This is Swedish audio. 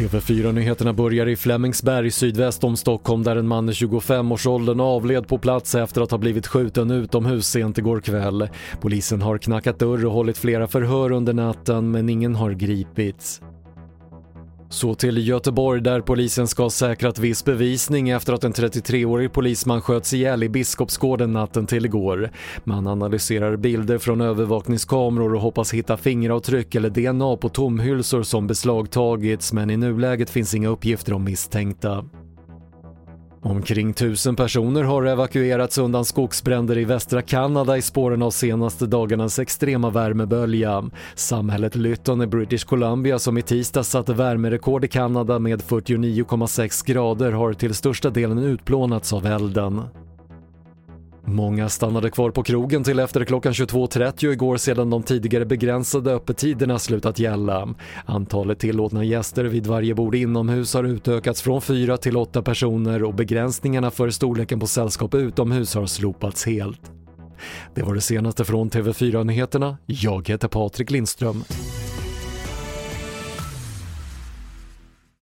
TV4-nyheterna börjar i Flemingsberg sydväst om Stockholm där en man i 25-årsåldern avled på plats efter att ha blivit skjuten utomhus sent igår kväll. Polisen har knackat dörr och hållit flera förhör under natten men ingen har gripits. Så till Göteborg där polisen ska ha säkrat viss bevisning efter att en 33-årig polisman sköts ihjäl i Biskopsgården natten till igår. Man analyserar bilder från övervakningskameror och hoppas hitta fingeravtryck eller DNA på tomhylsor som beslagtagits men i nuläget finns inga uppgifter om misstänkta. Omkring tusen personer har evakuerats undan skogsbränder i västra Kanada i spåren av senaste dagarnas extrema värmebölja. Samhället Lytton i British Columbia som i tisdag satte värmerekord i Kanada med 49,6 grader har till största delen utplånats av elden. Många stannade kvar på krogen till efter klockan 22.30 igår sedan de tidigare begränsade öppettiderna slutat gälla. Antalet tillåtna gäster vid varje bord inomhus har utökats från 4 till 8 personer och begränsningarna för storleken på sällskap utomhus har slopats helt. Det var det senaste från TV4 Nyheterna. Jag heter Patrik Lindström.